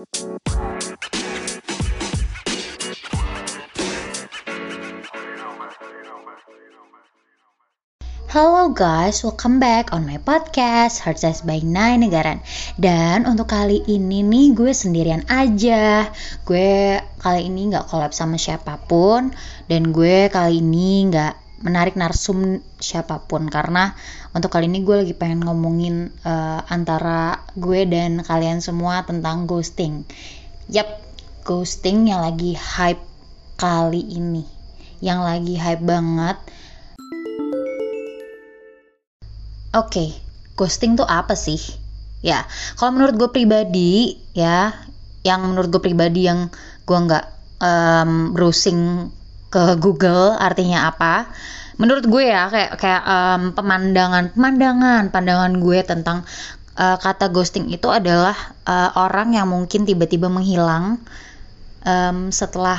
Halo guys, welcome back on my podcast Heart Size by Nine Negaran. Dan untuk kali ini nih gue sendirian aja. Gue kali ini gak collab sama siapa pun Dan gue kali ini gak menarik narsum siapa pun. Karena untuk kali ini gue lagi pengen ngomongin uh, antara gue dan kalian semua tentang ghosting. Yap, ghosting yang lagi hype kali ini. Yang lagi hype banget. Oke, okay, ghosting tuh apa sih? Ya, kalau menurut gue pribadi, ya, yang menurut gue pribadi yang gue nggak um, browsing ke Google artinya apa? Menurut gue ya kayak kayak um, pemandangan pemandangan pandangan gue tentang uh, kata ghosting itu adalah uh, orang yang mungkin tiba-tiba menghilang um, setelah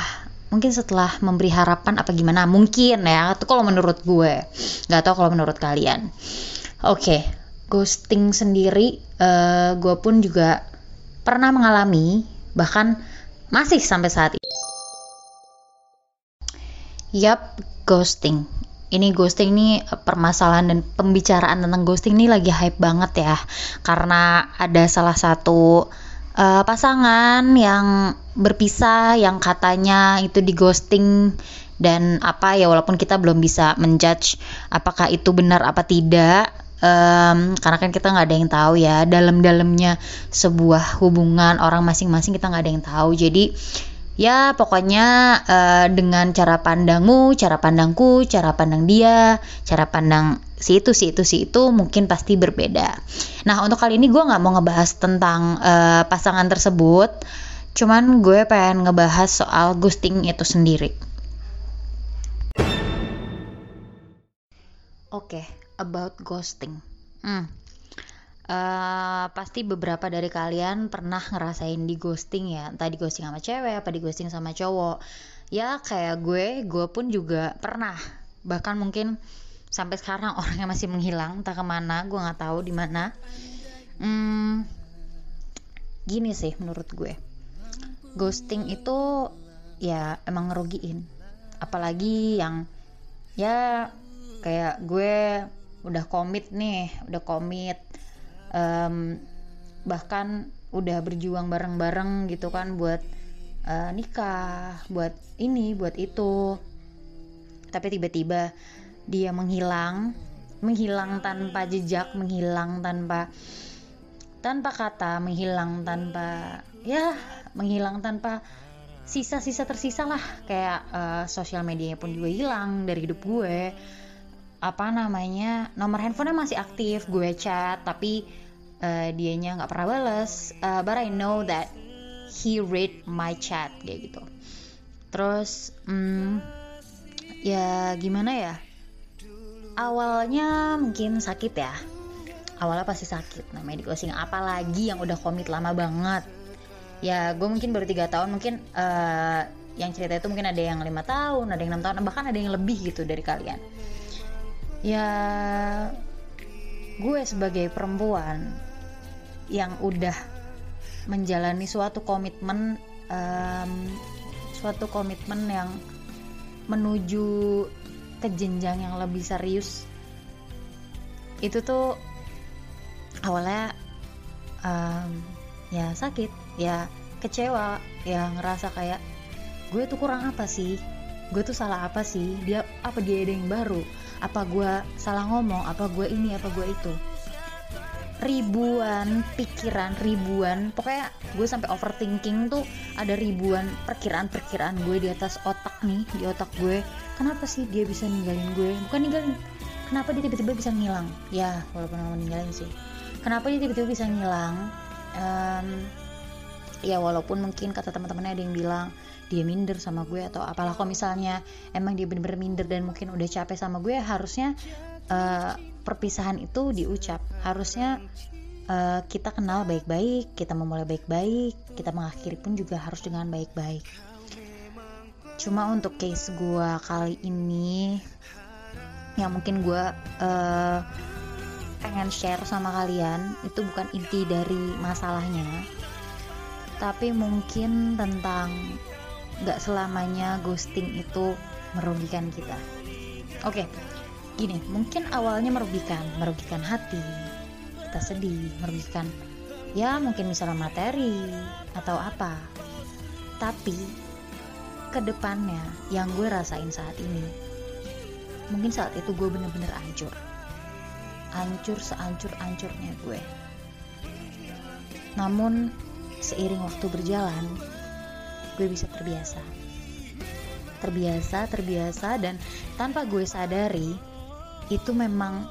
mungkin setelah memberi harapan apa gimana mungkin ya itu kalau menurut gue nggak tahu kalau menurut kalian Oke, okay, ghosting sendiri uh, gue pun juga pernah mengalami, bahkan masih sampai saat ini. Yap, ghosting. Ini ghosting ini permasalahan dan pembicaraan tentang ghosting ini lagi hype banget ya. Karena ada salah satu uh, pasangan yang berpisah yang katanya itu di ghosting dan apa ya walaupun kita belum bisa menjudge apakah itu benar apa tidak um, karena kan kita nggak ada yang tahu ya dalam-dalamnya sebuah hubungan orang masing-masing kita nggak ada yang tahu jadi ya pokoknya uh, dengan cara pandangmu, cara pandangku, cara pandang dia, cara pandang si itu si itu si itu mungkin pasti berbeda. Nah untuk kali ini gue nggak mau ngebahas tentang uh, pasangan tersebut, cuman gue pengen ngebahas soal ghosting itu sendiri. Oke, okay, about ghosting. Hmm. Uh, pasti beberapa dari kalian pernah ngerasain di ghosting ya, entah di ghosting sama cewek, apa di ghosting sama cowok. Ya kayak gue, gue pun juga pernah. Bahkan mungkin sampai sekarang orangnya masih menghilang, entah ke mana, gue nggak tahu di mana. Hmm, gini sih menurut gue, ghosting itu ya emang ngerugiin. Apalagi yang ya kayak gue udah komit nih udah komit um, bahkan udah berjuang bareng-bareng gitu kan buat uh, nikah buat ini buat itu. Tapi tiba-tiba dia menghilang menghilang tanpa jejak menghilang tanpa tanpa kata menghilang tanpa ya menghilang tanpa sisa-sisa tersisa lah. Kayak uh, sosial medianya pun juga hilang dari hidup gue apa namanya nomor handphonenya masih aktif gue chat tapi uh, dianya nggak pernah balas uh, but I know that he read my chat kayak gitu. Terus hmm, ya gimana ya? Awalnya mungkin sakit ya. Awalnya pasti sakit namanya di closing apalagi yang udah komit lama banget. Ya gue mungkin baru tiga tahun mungkin uh, yang cerita itu mungkin ada yang lima tahun ada yang enam tahun bahkan ada yang lebih gitu dari kalian ya gue sebagai perempuan yang udah menjalani suatu komitmen um, suatu komitmen yang menuju ke jenjang yang lebih serius itu tuh awalnya um, ya sakit ya kecewa ya ngerasa kayak gue tuh kurang apa sih? Gue tuh salah apa sih? Dia apa dia ada yang baru apa gue salah ngomong apa gue ini apa gue itu. Ribuan pikiran ribuan pokoknya gue sampai overthinking tuh ada ribuan perkiraan-perkiraan gue di atas otak nih di otak gue kenapa sih dia bisa ninggalin gue bukan ninggalin kenapa dia tiba-tiba bisa ngilang? Ya walaupun nggak ninggalin sih. Kenapa dia tiba-tiba bisa ngilang? Um, ya walaupun mungkin kata teman-temannya ada yang bilang dia minder sama gue atau apalah. Kalau misalnya emang dia bener-bener minder dan mungkin udah capek sama gue harusnya uh, perpisahan itu diucap. Harusnya uh, kita kenal baik-baik kita memulai baik-baik kita mengakhiri pun juga harus dengan baik-baik. Cuma untuk case gue kali ini yang mungkin gue uh, pengen share sama kalian itu bukan inti dari masalahnya tapi mungkin tentang gak selamanya ghosting itu merugikan kita. Oke, gini, mungkin awalnya merugikan, merugikan hati, kita sedih, merugikan ya mungkin misalnya materi atau apa. Tapi ke depannya yang gue rasain saat ini, mungkin saat itu gue bener-bener hancur, hancur seancur-ancurnya gue. Namun seiring waktu berjalan, gue bisa terbiasa. Terbiasa, terbiasa, dan tanpa gue sadari, itu memang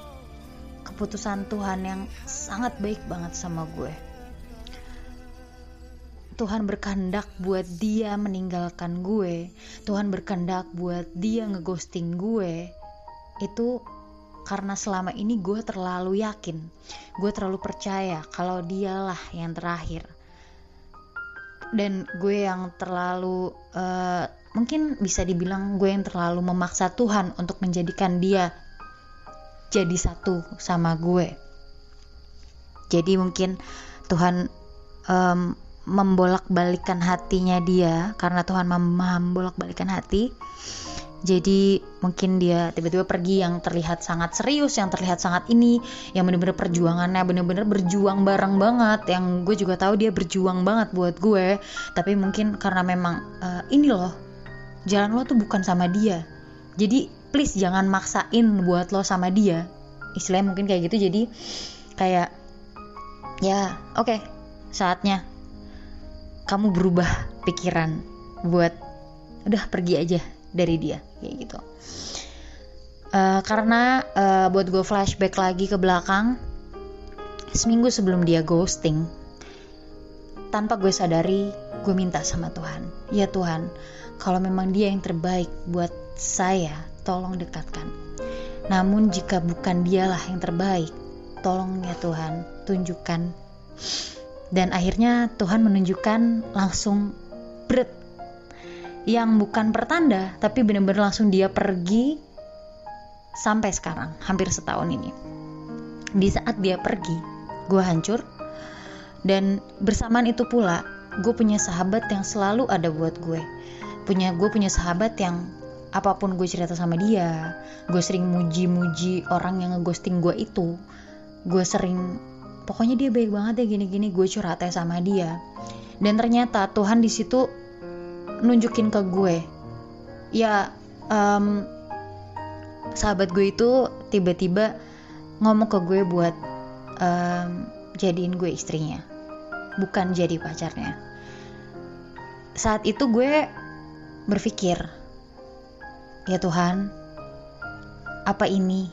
keputusan Tuhan yang sangat baik banget sama gue. Tuhan berkehendak buat dia meninggalkan gue. Tuhan berkehendak buat dia ngeghosting gue. Itu karena selama ini gue terlalu yakin, gue terlalu percaya kalau dialah yang terakhir dan gue yang terlalu uh, mungkin bisa dibilang gue yang terlalu memaksa Tuhan untuk menjadikan dia jadi satu sama gue. Jadi mungkin Tuhan um, membolak-balikan hatinya dia karena Tuhan membolak-balikan hati jadi mungkin dia tiba-tiba pergi yang terlihat sangat serius yang terlihat sangat ini yang bener-bener perjuangannya bener-bener berjuang bareng banget. Yang gue juga tahu dia berjuang banget buat gue. Tapi mungkin karena memang uh, ini loh jalan lo tuh bukan sama dia. Jadi please jangan maksain buat lo sama dia. Istilahnya mungkin kayak gitu. Jadi kayak ya oke okay, saatnya kamu berubah pikiran buat udah pergi aja dari dia kayak gitu. Uh, karena uh, buat gue flashback lagi ke belakang seminggu sebelum dia ghosting tanpa gue sadari gue minta sama Tuhan ya Tuhan kalau memang dia yang terbaik buat saya tolong dekatkan. Namun jika bukan dialah yang terbaik tolong ya Tuhan tunjukkan. Dan akhirnya Tuhan menunjukkan langsung berat yang bukan pertanda tapi bener-bener langsung dia pergi sampai sekarang hampir setahun ini. Di saat dia pergi gue hancur. Dan bersamaan itu pula gue punya sahabat yang selalu ada buat gue. Punya gue punya sahabat yang apa pun gue cerita sama dia gue sering muji-muji orang yang ngeghosting gue itu. Gue sering pokoknya dia baik banget ya gini-gini gue curhatnya sama dia. Dan ternyata Tuhan di situ nunjukin ke gue. Ya um, sahabat gue itu tiba-tiba ngomong ke gue buat um, jadiin gue istrinya. Bukan jadi pacarnya. Saat itu gue berpikir ya Tuhan apa ini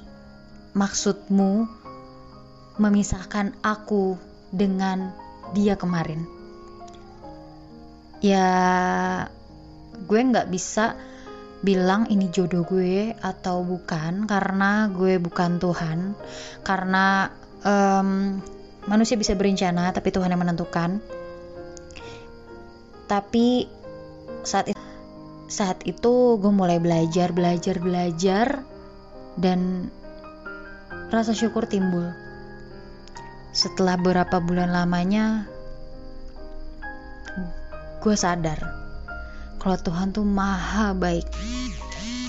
maksudmu memisahkan aku dengan dia kemarin? Ya gue nggak bisa bilang ini jodoh gue atau bukan karena gue bukan Tuhan. Karena um, manusia bisa berencana tapi Tuhan yang menentukan. Tapi saat itu, saat itu gue mulai belajar belajar belajar dan rasa syukur timbul. Setelah beberapa bulan lamanya gue sadar kalau Tuhan tuh maha baik.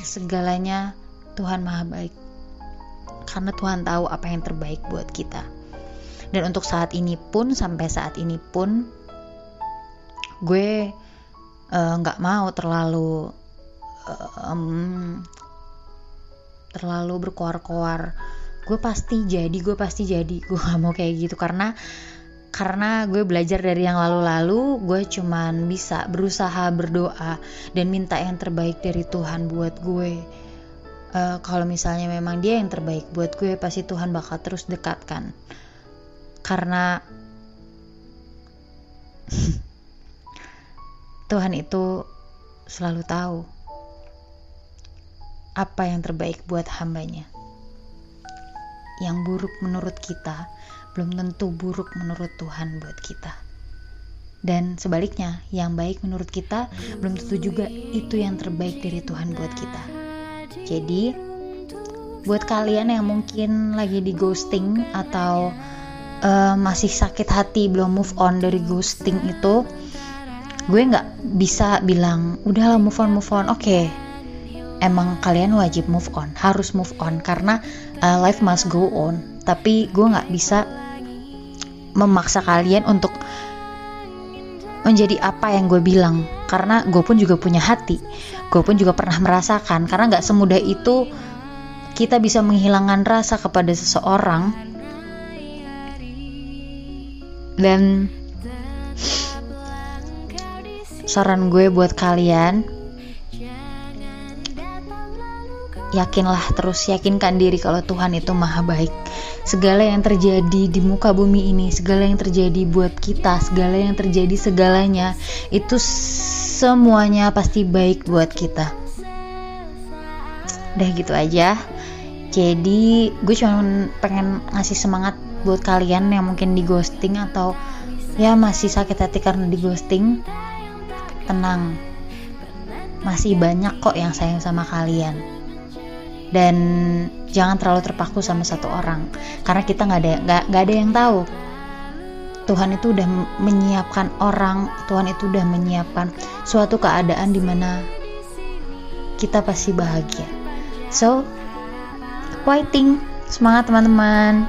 Segalanya Tuhan maha baik. Karena Tuhan tahu apa yang terbaik buat kita. Dan untuk saat ini pun sampai saat ini pun gue eh, nggak uh, mau terlalu uh, um, terlalu berkoar-koar. Gue pasti jadi gue pasti jadi. Gue gak mau kayak gitu karena karena gue belajar dari yang lalu-lalu gue cuman bisa berusaha berdoa dan minta yang terbaik dari Tuhan buat gue. Uh, kalau misalnya memang dia yang terbaik buat gue pasti Tuhan bakal terus dekatkan. Karena Tuhan itu selalu tahu apa yang terbaik buat hambanya. Yang buruk menurut kita belum tentu buruk menurut Tuhan buat kita. Dan sebaliknya, yang baik menurut kita belum tentu juga itu yang terbaik dari Tuhan buat kita. Jadi, buat kalian yang mungkin lagi di ghosting atau uh, masih sakit hati belum move on dari ghosting itu, gue nggak bisa bilang udahlah move on move on oke okay. emang kalian wajib move on harus move on karena uh, life must go on tapi gue nggak bisa memaksa kalian untuk menjadi apa yang gue bilang. Karena gue pun juga punya hati. Gue pun juga pernah merasakan. Karena nggak semudah itu kita bisa menghilangkan rasa kepada seseorang. Dan saran gue buat kalian yakinlah terus yakinkan diri kalau Tuhan itu maha baik. Segala yang terjadi di muka bumi ini segala yang terjadi buat kita segala yang terjadi segalanya itu semuanya pasti baik buat kita. Udah gitu aja. Jadi gue cuma pengen ngasih semangat buat kalian yang mungkin di ghosting atau ya masih sakit hati karena di ghosting. Tenang. Masih banyak kok yang sayang sama kalian dan jangan terlalu terpaku sama satu orang. Karena kita nggak ada nggak nggak ada yang tahu. Tuhan itu udah menyiapkan orang Tuhan itu udah menyiapkan suatu keadaan di mana kita pasti bahagia. So fighting semangat teman-teman